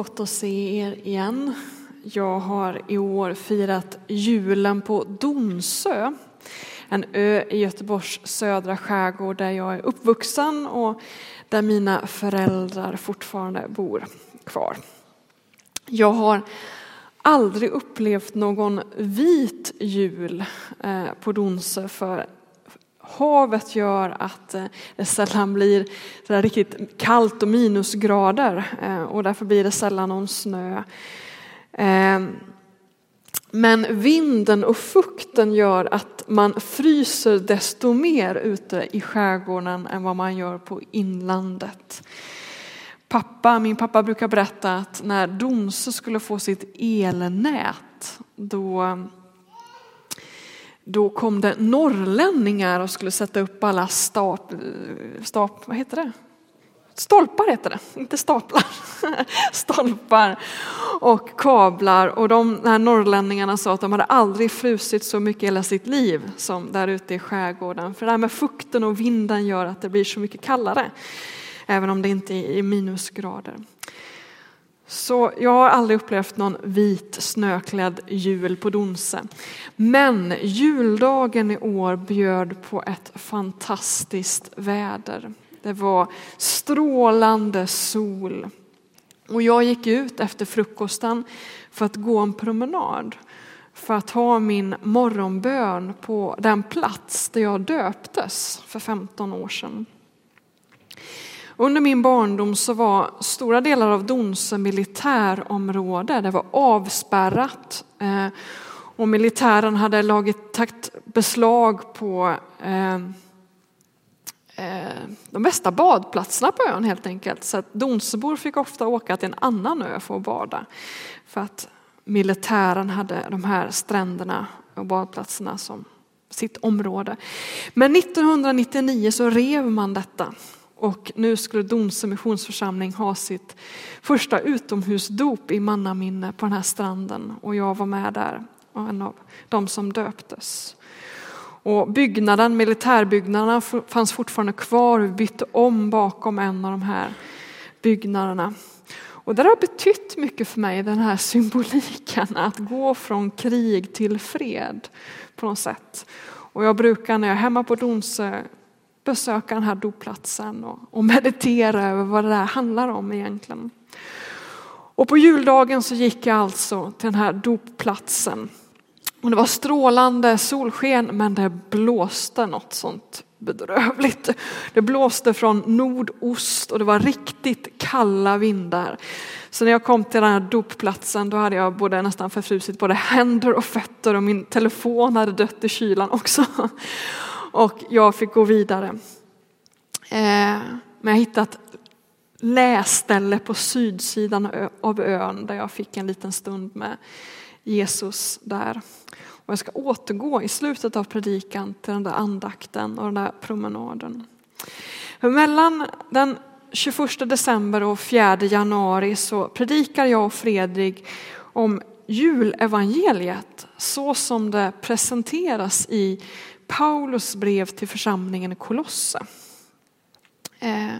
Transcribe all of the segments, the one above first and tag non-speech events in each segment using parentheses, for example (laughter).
gott att se er igen. Jag har i år firat julen på Donsö, en ö i Göteborgs södra skärgård där jag är uppvuxen och där mina föräldrar fortfarande bor kvar. Jag har aldrig upplevt någon vit jul eh, på Donsö för havet gör att det sällan blir så riktigt kallt och minusgrader eh, och därför blir det sällan någon snö. Ehm, men vinden och fukten gör att man fryser desto mer ute i skärgården än vad man gör på inlandet. Pappa, min pappa brukar berätta att när Domsö skulle få sitt elnät då då kom det norrlänningar och skulle sätta upp alla stap, stap vad heter det? Stolpar heter det, inte staplar. (laughs) Stolpar och kablar. Och de här norrlänningarna sa att de hade aldrig frusit så mycket i hela sitt liv som där ute i skärgården. För det här med fukten och vinden gör att det blir så mycket kallare. Även om det inte är minusgrader. Så jag har aldrig upplevt någon vit snöklädd jul på Donse. Men juldagen i år bjöd på ett fantastiskt väder. Det var strålande sol. Och jag gick ut efter frukosten för att gå en promenad. För att ha min morgonbön på den plats där jag döptes för 15 år sedan. Under min barndom så var stora delar av Donsö militärområde. Det var avspärrat eh, och militären hade lagit takt beslag på eh, eh, de bästa badplatserna på ön helt enkelt. Så att Donsöbor fick ofta åka till en annan ö för att bada. För att militären hade de här stränderna och badplatserna som sitt område. Men 1999 så rev man detta och nu skulle Donsö missionsförsamling ha sitt första utomhusdop i mannaminne på den här stranden och jag var med där och en av de som döptes. Och byggnaden, militärbyggnaderna fanns fortfarande kvar. Vi bytte om bakom en av de här byggnaderna. Och det har betytt mycket för mig, den här symboliken att gå från krig till fred på något sätt. Och jag brukar när jag är hemma på Donsö besöka den här doplatsen och, och meditera över vad det där handlar om egentligen. Och på juldagen så gick jag alltså till den här dopplatsen. Och det var strålande solsken men det blåste något sånt bedrövligt. Det blåste från nordost och det var riktigt kalla vindar. Så när jag kom till den här dopplatsen då hade jag både nästan förfrusit både händer och fötter och min telefon hade dött i kylan också. Och jag fick gå vidare. Eh, men jag hittade ett läsställe på sydsidan av ön där jag fick en liten stund med Jesus där. Och jag ska återgå i slutet av predikan till den där andakten och den där promenaden. För mellan den 21 december och 4 januari så predikar jag och Fredrik om julevangeliet så som det presenteras i Paulus brev till församlingen i Kolosse. Eh,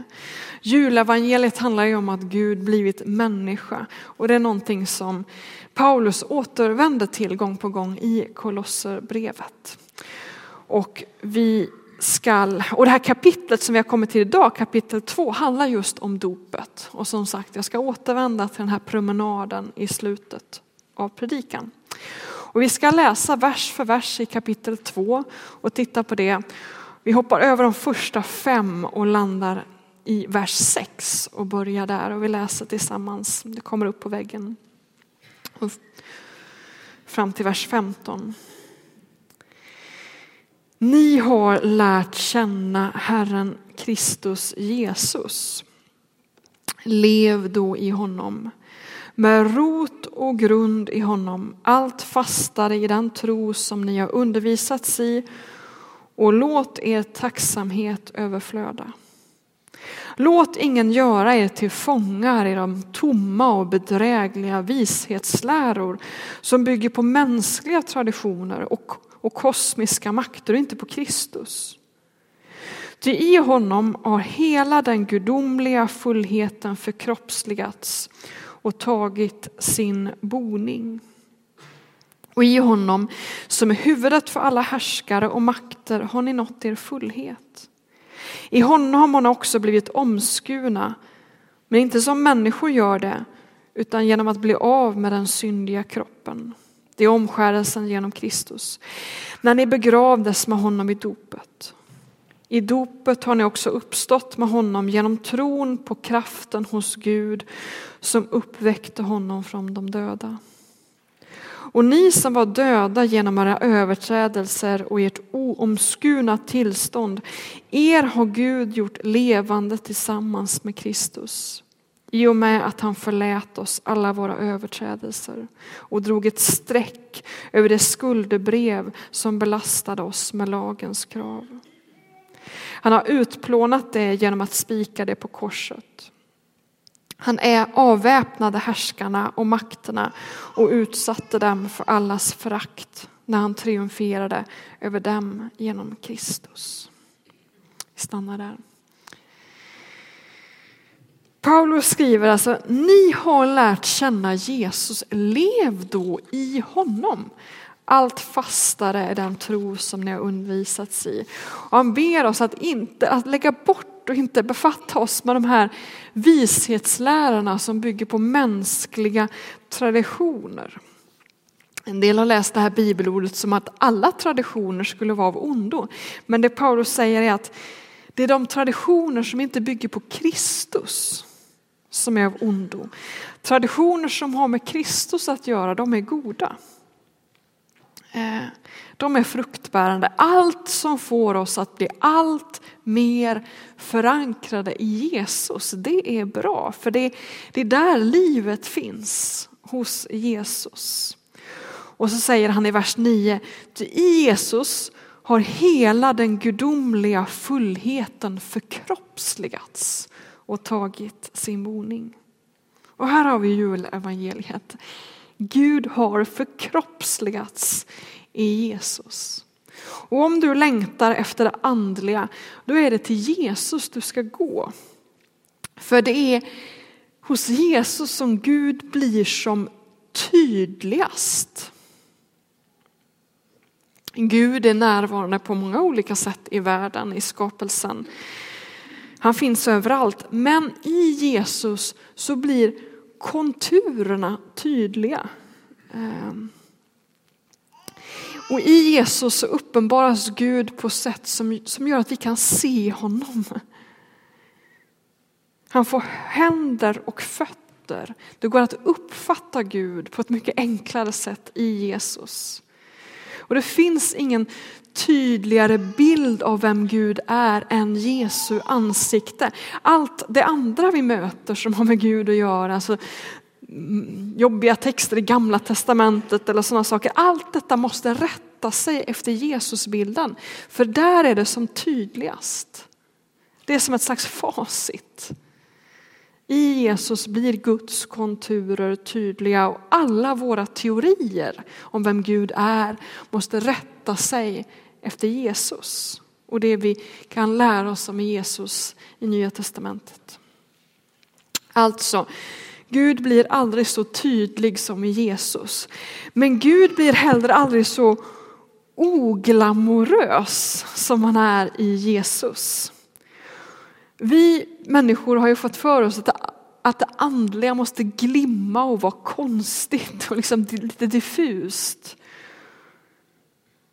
julevangeliet handlar ju om att Gud blivit människa och det är någonting som Paulus återvänder till gång på gång i Kolosserbrevet. Och vi skall, och det här kapitlet som vi har kommit till idag, kapitel 2, handlar just om dopet. Och som sagt, jag ska återvända till den här promenaden i slutet av predikan. Och vi ska läsa vers för vers i kapitel 2 och titta på det. Vi hoppar över de första fem och landar i vers 6 och börjar där och vi läser tillsammans. Det kommer upp på väggen. Fram till vers 15. Ni har lärt känna Herren Kristus Jesus. Lev då i honom med rot och grund i honom, allt fastare i den tro som ni har undervisats i och låt er tacksamhet överflöda. Låt ingen göra er till fångar i de tomma och bedrägliga vishetsläror som bygger på mänskliga traditioner och, och kosmiska makter och inte på Kristus. Ty i honom har hela den gudomliga fullheten förkroppsligats och tagit sin boning. Och i honom, som är huvudet för alla härskare och makter, har ni nått er fullhet. I honom har ni också blivit omskurna, men inte som människor gör det, utan genom att bli av med den syndiga kroppen. Det är omskärelsen genom Kristus. När ni begravdes med honom i dopet. I dopet har ni också uppstått med honom genom tron på kraften hos Gud som uppväckte honom från de döda. Och ni som var döda genom era överträdelser och ert oomskurna tillstånd, er har Gud gjort levande tillsammans med Kristus. I och med att han förlät oss alla våra överträdelser och drog ett streck över det skuldebrev som belastade oss med lagens krav. Han har utplånat det genom att spika det på korset. Han är avväpnade härskarna och makterna och utsatte dem för allas förakt när han triumferade över dem genom Kristus. Vi stannar där. Paulus skriver alltså, ni har lärt känna Jesus, lev då i honom. Allt fastare är den tro som ni har undervisats i. Och han ber oss att inte att lägga bort och inte befatta oss med de här vishetslärarna som bygger på mänskliga traditioner. En del har läst det här bibelordet som att alla traditioner skulle vara av ondo. Men det Paulus säger är att det är de traditioner som inte bygger på Kristus som är av ondo. Traditioner som har med Kristus att göra, de är goda. Eh, de är fruktbärande. Allt som får oss att bli allt mer förankrade i Jesus, det är bra. För det, det är där livet finns, hos Jesus. Och så säger han i vers 9, i Jesus har hela den gudomliga fullheten förkroppsligats och tagit sin boning. Och här har vi julevangeliet. Gud har förkroppsligats i Jesus. Och om du längtar efter det andliga, då är det till Jesus du ska gå. För det är hos Jesus som Gud blir som tydligast. Gud är närvarande på många olika sätt i världen, i skapelsen. Han finns överallt, men i Jesus så blir konturerna tydliga. Ehm. Och i Jesus så uppenbaras Gud på sätt som, som gör att vi kan se honom. Han får händer och fötter. Det går att uppfatta Gud på ett mycket enklare sätt i Jesus. Och det finns ingen tydligare bild av vem Gud är än Jesu ansikte. Allt det andra vi möter som har med Gud att göra, alltså mm, jobbiga texter i gamla testamentet eller sådana saker. Allt detta måste rätta sig efter Jesusbilden. För där är det som tydligast. Det är som ett slags facit. I Jesus blir Guds konturer tydliga och alla våra teorier om vem Gud är måste rätta sig efter Jesus och det vi kan lära oss om Jesus i Nya Testamentet. Alltså, Gud blir aldrig så tydlig som i Jesus. Men Gud blir heller aldrig så oglamorös som han är i Jesus. Vi människor har ju fått för oss att det, att det andliga måste glimma och vara konstigt och liksom lite diffust.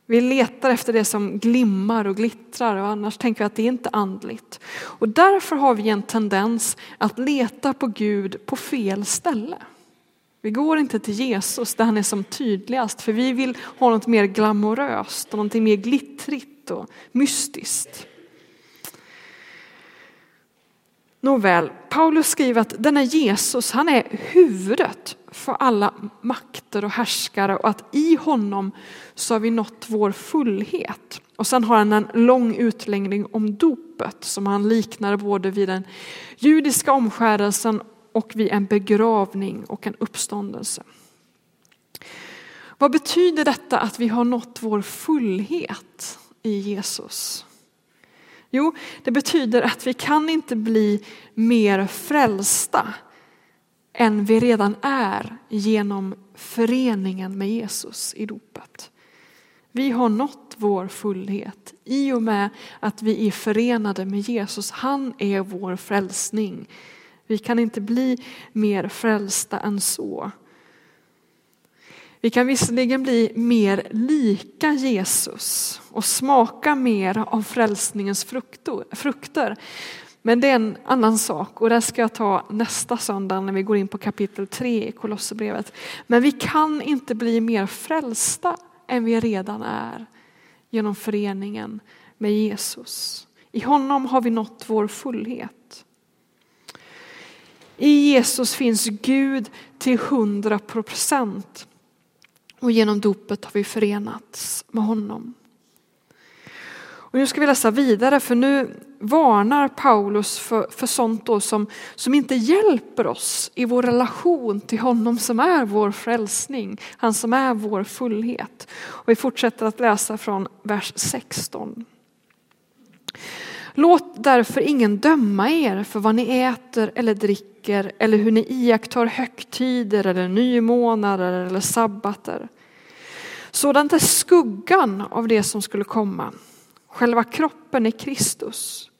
Vi letar efter det som glimmar och glittrar och annars tänker vi att det är inte andligt. Och därför har vi en tendens att leta på Gud på fel ställe. Vi går inte till Jesus där han är som tydligast för vi vill ha något mer glamoröst och något mer glittrigt och mystiskt. Nåväl, Paulus skriver att denna Jesus, han är huvudet för alla makter och härskare och att i honom så har vi nått vår fullhet. Och sen har han en lång utläggning om dopet som han liknar både vid den judiska omskärelsen och vid en begravning och en uppståndelse. Vad betyder detta att vi har nått vår fullhet i Jesus? Jo, det betyder att vi kan inte bli mer frälsta än vi redan är genom föreningen med Jesus i dopet. Vi har nått vår fullhet i och med att vi är förenade med Jesus. Han är vår frälsning. Vi kan inte bli mer frälsta än så. Vi kan visserligen bli mer lika Jesus och smaka mer av frälsningens frukter. Men det är en annan sak och det ska jag ta nästa söndag när vi går in på kapitel 3 i Kolosserbrevet. Men vi kan inte bli mer frälsta än vi redan är genom föreningen med Jesus. I honom har vi nått vår fullhet. I Jesus finns Gud till hundra procent och genom dopet har vi förenats med honom. Och nu ska vi läsa vidare för nu varnar Paulus för, för sånt då som, som inte hjälper oss i vår relation till honom som är vår frälsning, han som är vår fullhet. Och vi fortsätter att läsa från vers 16. Låt därför ingen döma er för vad ni äter eller dricker eller hur ni iakttar högtider eller nymånader eller sabbater. Sådant är skuggan av det som skulle komma. Själva kroppen är Kristus.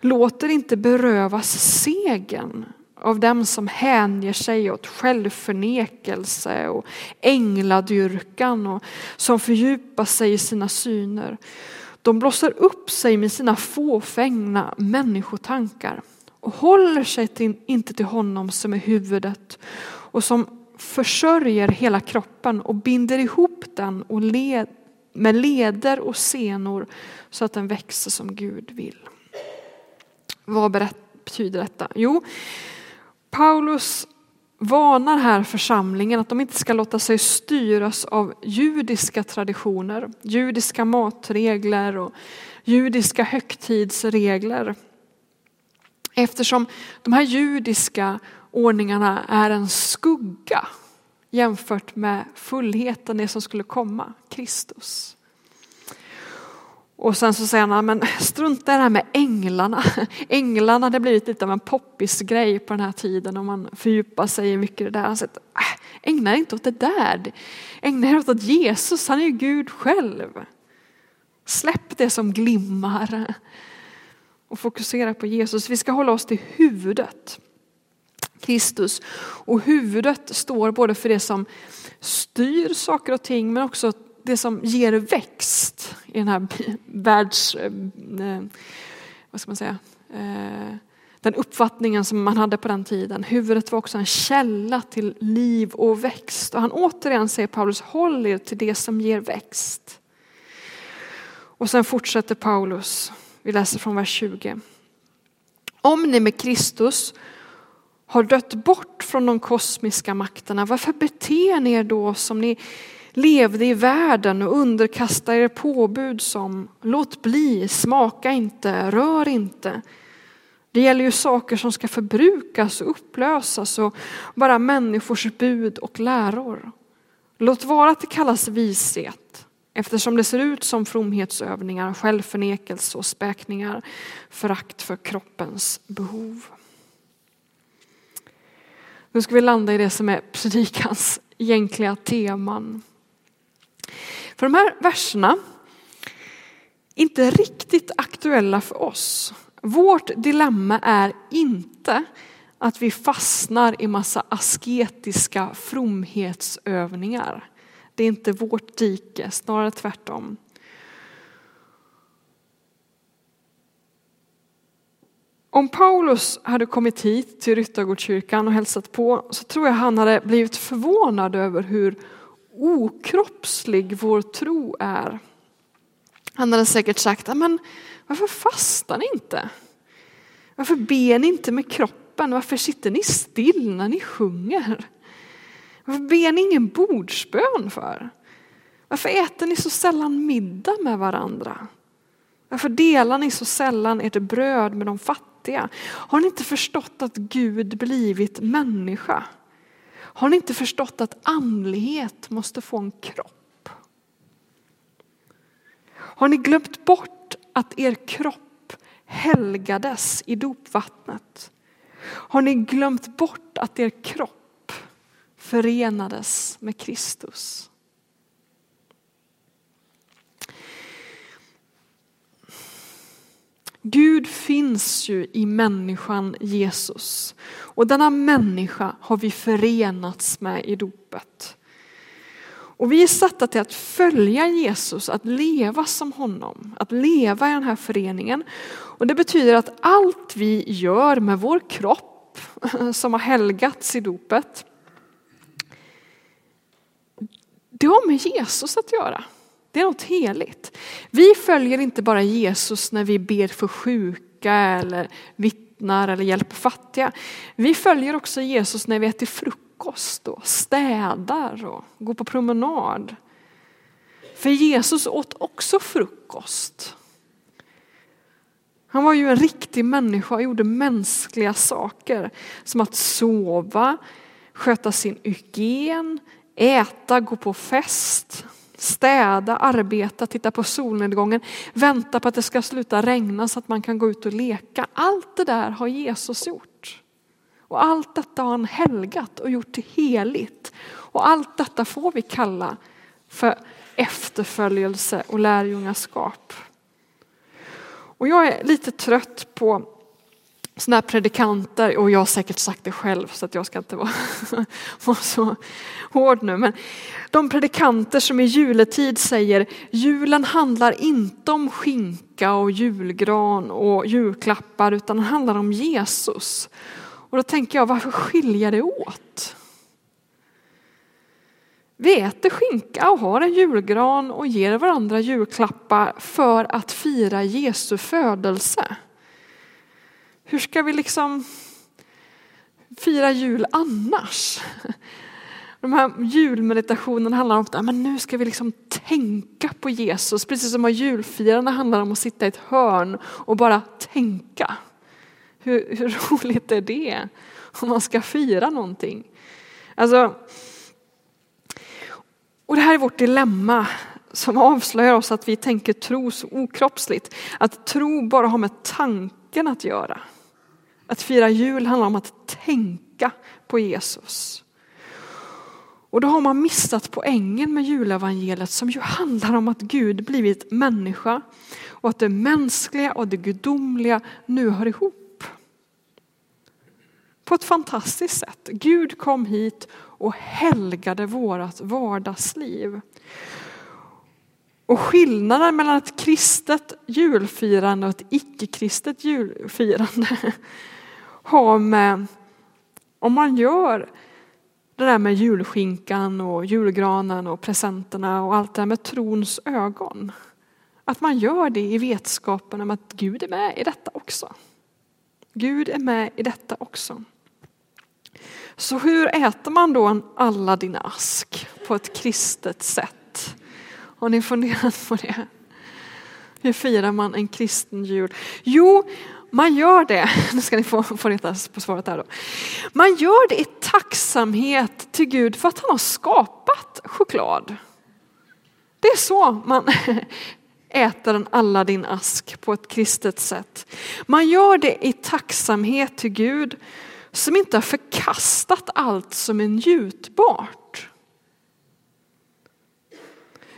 Låt er inte berövas segern av dem som hänger sig åt självförnekelse och ängladyrkan och som fördjupar sig i sina syner. De blossar upp sig med sina fåfängna människotankar och håller sig till, inte till honom som är huvudet och som försörjer hela kroppen och binder ihop den och led, med leder och senor så att den växer som Gud vill. Vad betyder detta? Jo, Paulus varnar här församlingen att de inte ska låta sig styras av judiska traditioner, judiska matregler och judiska högtidsregler. Eftersom de här judiska ordningarna är en skugga jämfört med fullheten, det som skulle komma, Kristus. Och sen så säger han, ah, men strunta i det här med änglarna. (laughs) Änglarna det blivit typ lite av en poppisgrej på den här tiden och man fördjupar sig i mycket det där. Han säger, ah, ägna er inte åt det där. Ägna er åt Jesus, han är ju Gud själv. Släpp det som glimmar (laughs) och fokusera på Jesus. Vi ska hålla oss till huvudet. Kristus. Och huvudet står både för det som styr saker och ting men också det som ger växt i den här världs... Eh, eh, vad ska man säga? Eh, den uppfattningen som man hade på den tiden. Huvudet var också en källa till liv och växt. Och han återigen säger Paulus, håll er till det som ger växt. Och sen fortsätter Paulus, vi läser från vers 20. Om ni med Kristus har dött bort från de kosmiska makterna, varför beter ni er då som ni levde i världen och underkastade er påbud som låt bli, smaka inte, rör inte. Det gäller ju saker som ska förbrukas och upplösas och bara människors bud och läror. Låt vara att det kallas vishet eftersom det ser ut som fromhetsövningar, självförnekelse och späkningar, förakt för kroppens behov. Nu ska vi landa i det som är predikans egentliga teman. För de här verserna är inte riktigt aktuella för oss. Vårt dilemma är inte att vi fastnar i massa asketiska fromhetsövningar. Det är inte vårt dike, snarare tvärtom. Om Paulus hade kommit hit till Ryttargårdskyrkan och hälsat på så tror jag han hade blivit förvånad över hur okroppslig vår tro är. Han hade säkert sagt, ah, men varför fastar ni inte? Varför ber ni inte med kroppen? Varför sitter ni still när ni sjunger? Varför ber ni ingen bordsbön för? Varför äter ni så sällan middag med varandra? Varför delar ni så sällan ert bröd med de fattiga? Har ni inte förstått att Gud blivit människa? Har ni inte förstått att andlighet måste få en kropp? Har ni glömt bort att er kropp helgades i dopvattnet? Har ni glömt bort att er kropp förenades med Kristus. Gud finns ju i människan Jesus och denna människa har vi förenats med i dopet. Och vi är satta till att följa Jesus, att leva som honom, att leva i den här föreningen. Och det betyder att allt vi gör med vår kropp (laughs) som har helgats i dopet, det har med Jesus att göra. Det är något heligt. Vi följer inte bara Jesus när vi ber för sjuka eller vittnar eller hjälper fattiga. Vi följer också Jesus när vi äter frukost och städar och går på promenad. För Jesus åt också frukost. Han var ju en riktig människa och gjorde mänskliga saker som att sova, sköta sin hygien, äta, gå på fest, städa, arbeta, titta på solnedgången, vänta på att det ska sluta regna så att man kan gå ut och leka. Allt det där har Jesus gjort. Och allt detta har han helgat och gjort till heligt. Och allt detta får vi kalla för efterföljelse och lärjungaskap. Och jag är lite trött på sådana här predikanter, och jag har säkert sagt det själv så att jag ska inte vara, (laughs) vara så hård nu, men de predikanter som i juletid säger julen handlar inte om skinka och julgran och julklappar utan den handlar om Jesus. Och då tänker jag, varför skiljer det åt? Vi äter skinka och har en julgran och ger varandra julklappar för att fira Jesu födelse. Hur ska vi liksom fira jul annars? De här julmeditationerna handlar om att men nu ska vi liksom tänka på Jesus, precis som att julfirarna handlar om att sitta i ett hörn och bara tänka. Hur, hur (laughs) roligt är det om man ska fira någonting? Alltså, och det här är vårt dilemma som avslöjar oss att vi tänker tro så okroppsligt. Att tro bara har med tanken att göra. Att fira jul handlar om att tänka på Jesus. Och då har man missat poängen med julevangeliet som ju handlar om att Gud blivit människa och att det mänskliga och det gudomliga nu hör ihop. På ett fantastiskt sätt. Gud kom hit och helgade vårat vardagsliv. Och skillnaden mellan ett kristet julfirande och ett icke-kristet julfirande (laughs) har eh, med, om man gör det där med julskinkan och julgranen och presenterna och allt det där med trons ögon. Att man gör det i vetskapen om att Gud är med i detta också. Gud är med i detta också. Så hur äter man då en Aladdin-ask på ett kristet sätt? Har ni funderat på det? Hur firar man en kristen jul? Jo, man gör det, (laughs) nu ska ni få, få reta på svaret här då. Man gör det i tacksamhet till Gud för att han har skapat choklad. Det är så man (laughs) äter en Aladdin-ask på ett kristet sätt. Man gör det i tacksamhet till Gud som inte har förkastat allt som är njutbart.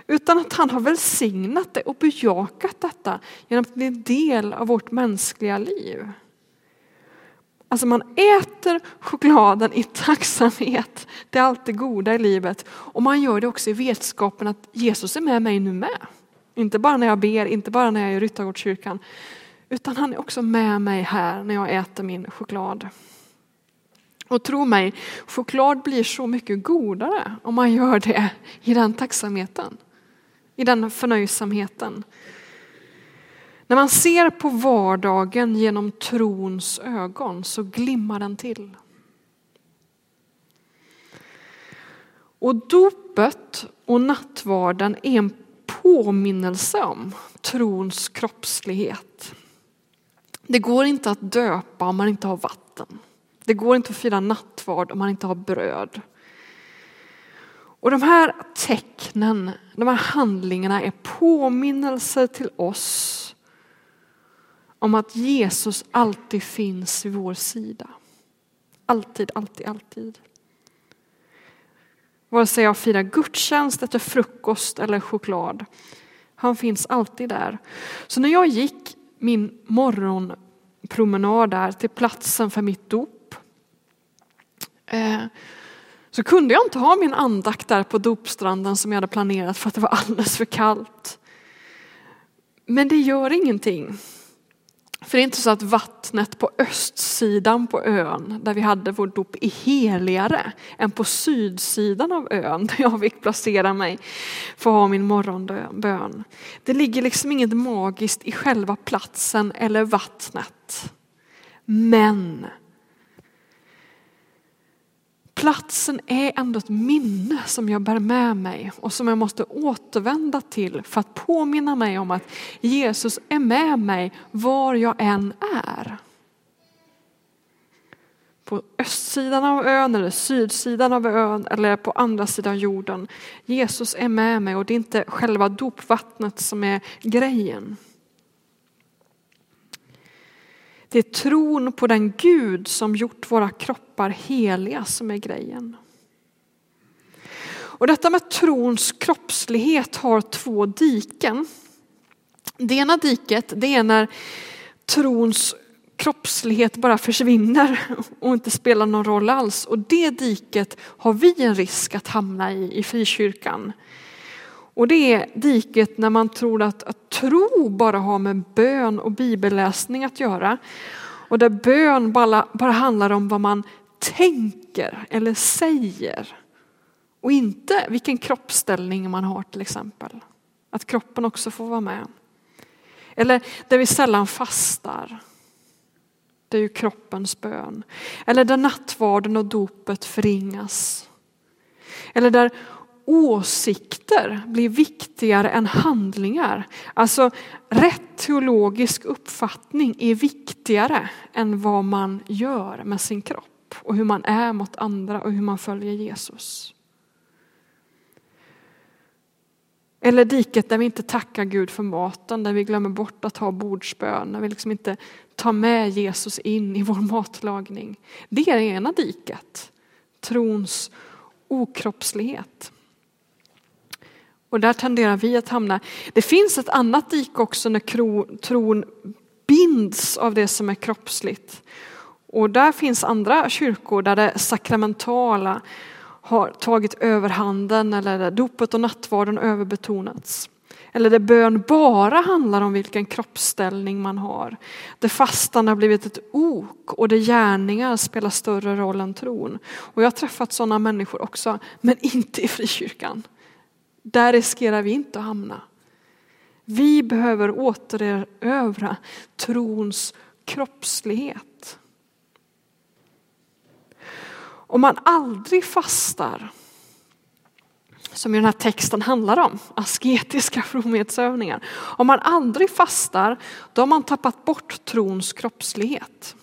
Utan att han har välsignat det och bejakat detta genom att bli en del av vårt mänskliga liv. Alltså man äter chokladen i tacksamhet till allt det goda i livet och man gör det också i vetskapen att Jesus är med mig nu med. Inte bara när jag ber, inte bara när jag är i Ryttargårdskyrkan, utan han är också med mig här när jag äter min choklad. Och tro mig, choklad blir så mycket godare om man gör det i den tacksamheten i den förnöjsamheten. När man ser på vardagen genom trons ögon så glimmar den till. Och dopet och nattvarden är en påminnelse om trons kroppslighet. Det går inte att döpa om man inte har vatten. Det går inte att fira nattvard om man inte har bröd. Och de här tecknen, de här handlingarna är påminnelser till oss om att Jesus alltid finns vid vår sida. Alltid, alltid, alltid. Vare sig jag firar gudstjänst, äter frukost eller choklad. Han finns alltid där. Så när jag gick min morgonpromenad där till platsen för mitt dop eh, så kunde jag inte ha min andakt där på dopstranden som jag hade planerat för att det var alldeles för kallt. Men det gör ingenting. För det är inte så att vattnet på östsidan på ön, där vi hade vår dop, är heligare än på sydsidan av ön, där jag fick placera mig för att ha min morgonbön. Det ligger liksom inget magiskt i själva platsen eller vattnet. Men platsen är ändå ett minne som jag bär med mig och som jag måste återvända till för att påminna mig om att Jesus är med mig var jag än är. På östsidan av ön eller sydsidan av ön eller på andra sidan jorden. Jesus är med mig och det är inte själva dopvattnet som är grejen. Det är tron på den Gud som gjort våra kroppar heliga som är grejen. Och detta med trons kroppslighet har två diken. Det ena diket det är när trons kroppslighet bara försvinner och inte spelar någon roll alls. Och det diket har vi en risk att hamna i i frikyrkan. Och det är diket när man tror att, att tro bara har med bön och bibelläsning att göra. Och där bön bara, bara handlar om vad man tänker eller säger. Och inte vilken kroppsställning man har till exempel. Att kroppen också får vara med. Eller där vi sällan fastar. Det är ju kroppens bön. Eller där nattvarden och dopet förringas. Eller där åsikter blir viktigare än handlingar. Alltså rätt teologisk uppfattning är viktigare än vad man gör med sin kropp och hur man är mot andra och hur man följer Jesus. Eller diket där vi inte tackar Gud för maten, där vi glömmer bort att ha bordsbön, där vi liksom inte tar med Jesus in i vår matlagning. Det är det ena diket, trons okroppslighet. Och där tenderar vi att hamna. Det finns ett annat dike också när tron binds av det som är kroppsligt. Och där finns andra kyrkor där det sakramentala har tagit överhanden eller där dopet och nattvarden överbetonats. Eller där bön bara handlar om vilken kroppsställning man har. Där fastan har blivit ett ok och där gärningar spelar större roll än tron. Och jag har träffat sådana människor också, men inte i frikyrkan. Där riskerar vi inte att hamna. Vi behöver återerövra trons kroppslighet. Om man aldrig fastar, som den här texten handlar om, asketiska (laughs) fromhetsövningar. Om man aldrig fastar, då har man tappat bort trons kroppslighet.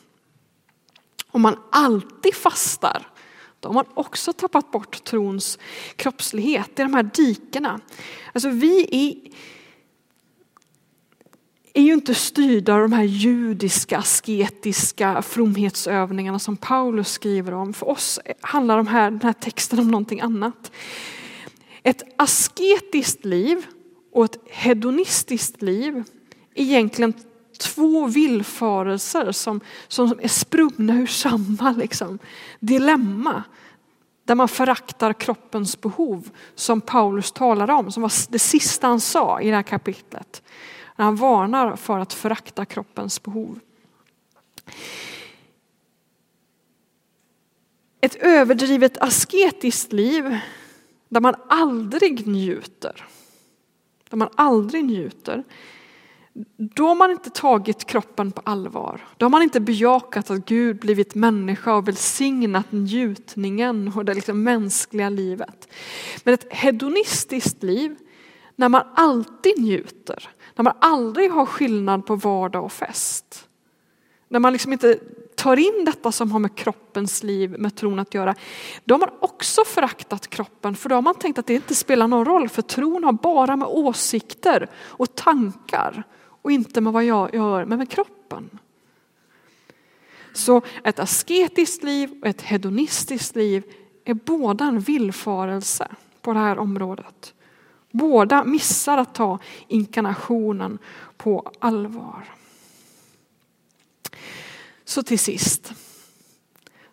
Om man alltid fastar, de har man också tappat bort trons kroppslighet. Det är de här dikena. Alltså vi är, är ju inte styrda av de här judiska, asketiska fromhetsövningarna som Paulus skriver om. För oss handlar de här, den här texten om någonting annat. Ett asketiskt liv och ett hedonistiskt liv är egentligen två villfarelser som, som är sprungna ur samma liksom, dilemma. Där man föraktar kroppens behov som Paulus talar om, som var det sista han sa i det här kapitlet. När han varnar för att förakta kroppens behov. Ett överdrivet asketiskt liv där man aldrig njuter. Där man aldrig njuter då har man inte tagit kroppen på allvar. Då har man inte bejakat att Gud blivit människa och välsignat njutningen och det liksom mänskliga livet. Men ett hedonistiskt liv, när man alltid njuter, när man aldrig har skillnad på vardag och fest. När man liksom inte tar in detta som har med kroppens liv, med tron att göra, då har man också föraktat kroppen för då har man tänkt att det inte spelar någon roll för tron har bara med åsikter och tankar och inte med vad jag gör, men med kroppen. Så ett asketiskt liv och ett hedonistiskt liv är båda en villfarelse på det här området. Båda missar att ta inkarnationen på allvar. Så till sist,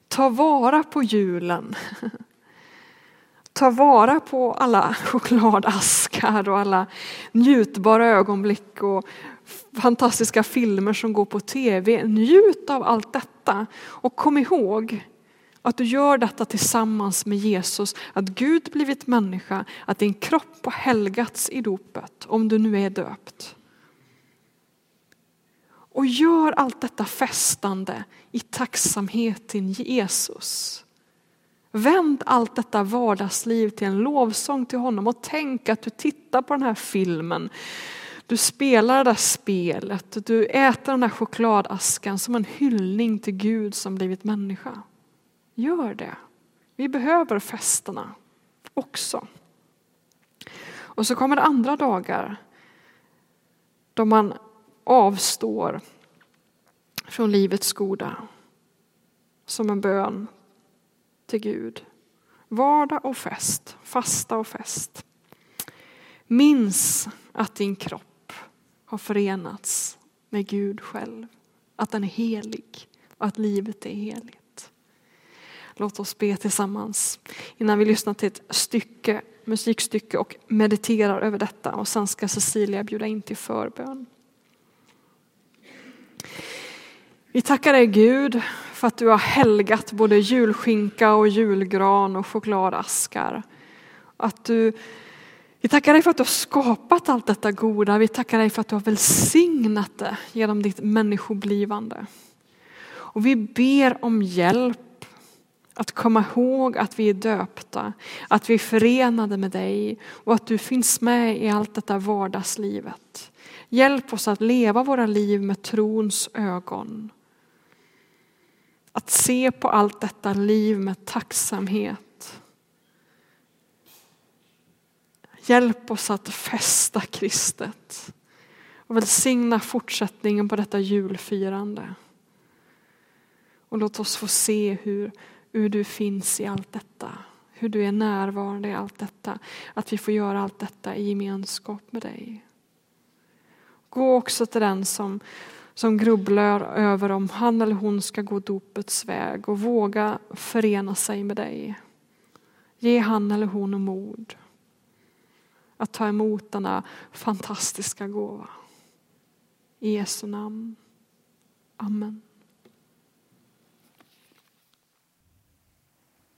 ta vara på julen. (laughs) Ta vara på alla (laughs) chokladaskar och alla njutbara ögonblick och fantastiska filmer som går på tv. Njut av allt detta och kom ihåg att du gör detta tillsammans med Jesus, att Gud blivit människa, att din kropp har helgats i dopet, om du nu är döpt. Och gör allt detta festande i tacksamhet till Jesus. Vänd allt detta vardagsliv till en lovsång till honom och tänk att du tittar på den här filmen. Du spelar det där spelet, du äter den där chokladaskan som en hyllning till Gud som blivit människa. Gör det. Vi behöver festerna också. Och så kommer det andra dagar då man avstår från livets goda som en bön till Gud. Vardag och fest, fasta och fest. Minns att din kropp har förenats med Gud själv. Att den är helig och att livet är heligt. Låt oss be tillsammans innan vi lyssnar till ett stycke, musikstycke och mediterar över detta. Och sen ska Cecilia bjuda in till förbön. Vi tackar dig Gud för att du har helgat både julskinka och julgran och chokladaskar. Att du, vi tackar dig för att du har skapat allt detta goda. Vi tackar dig för att du har välsignat det genom ditt människoblivande. Och vi ber om hjälp att komma ihåg att vi är döpta, att vi är förenade med dig och att du finns med i allt detta vardagslivet. Hjälp oss att leva våra liv med trons ögon. Att se på allt detta liv med tacksamhet. Hjälp oss att fästa kristet och välsigna fortsättningen på detta julfirande. Och låt oss få se hur, hur du finns i allt detta. Hur du är närvarande i allt detta. Att vi får göra allt detta i gemenskap med dig. Gå också till den som som grubblar över om han eller hon ska gå dopets väg och våga förena sig med dig. Ge han eller hon mod att ta emot denna fantastiska gåva. I Jesu namn. Amen.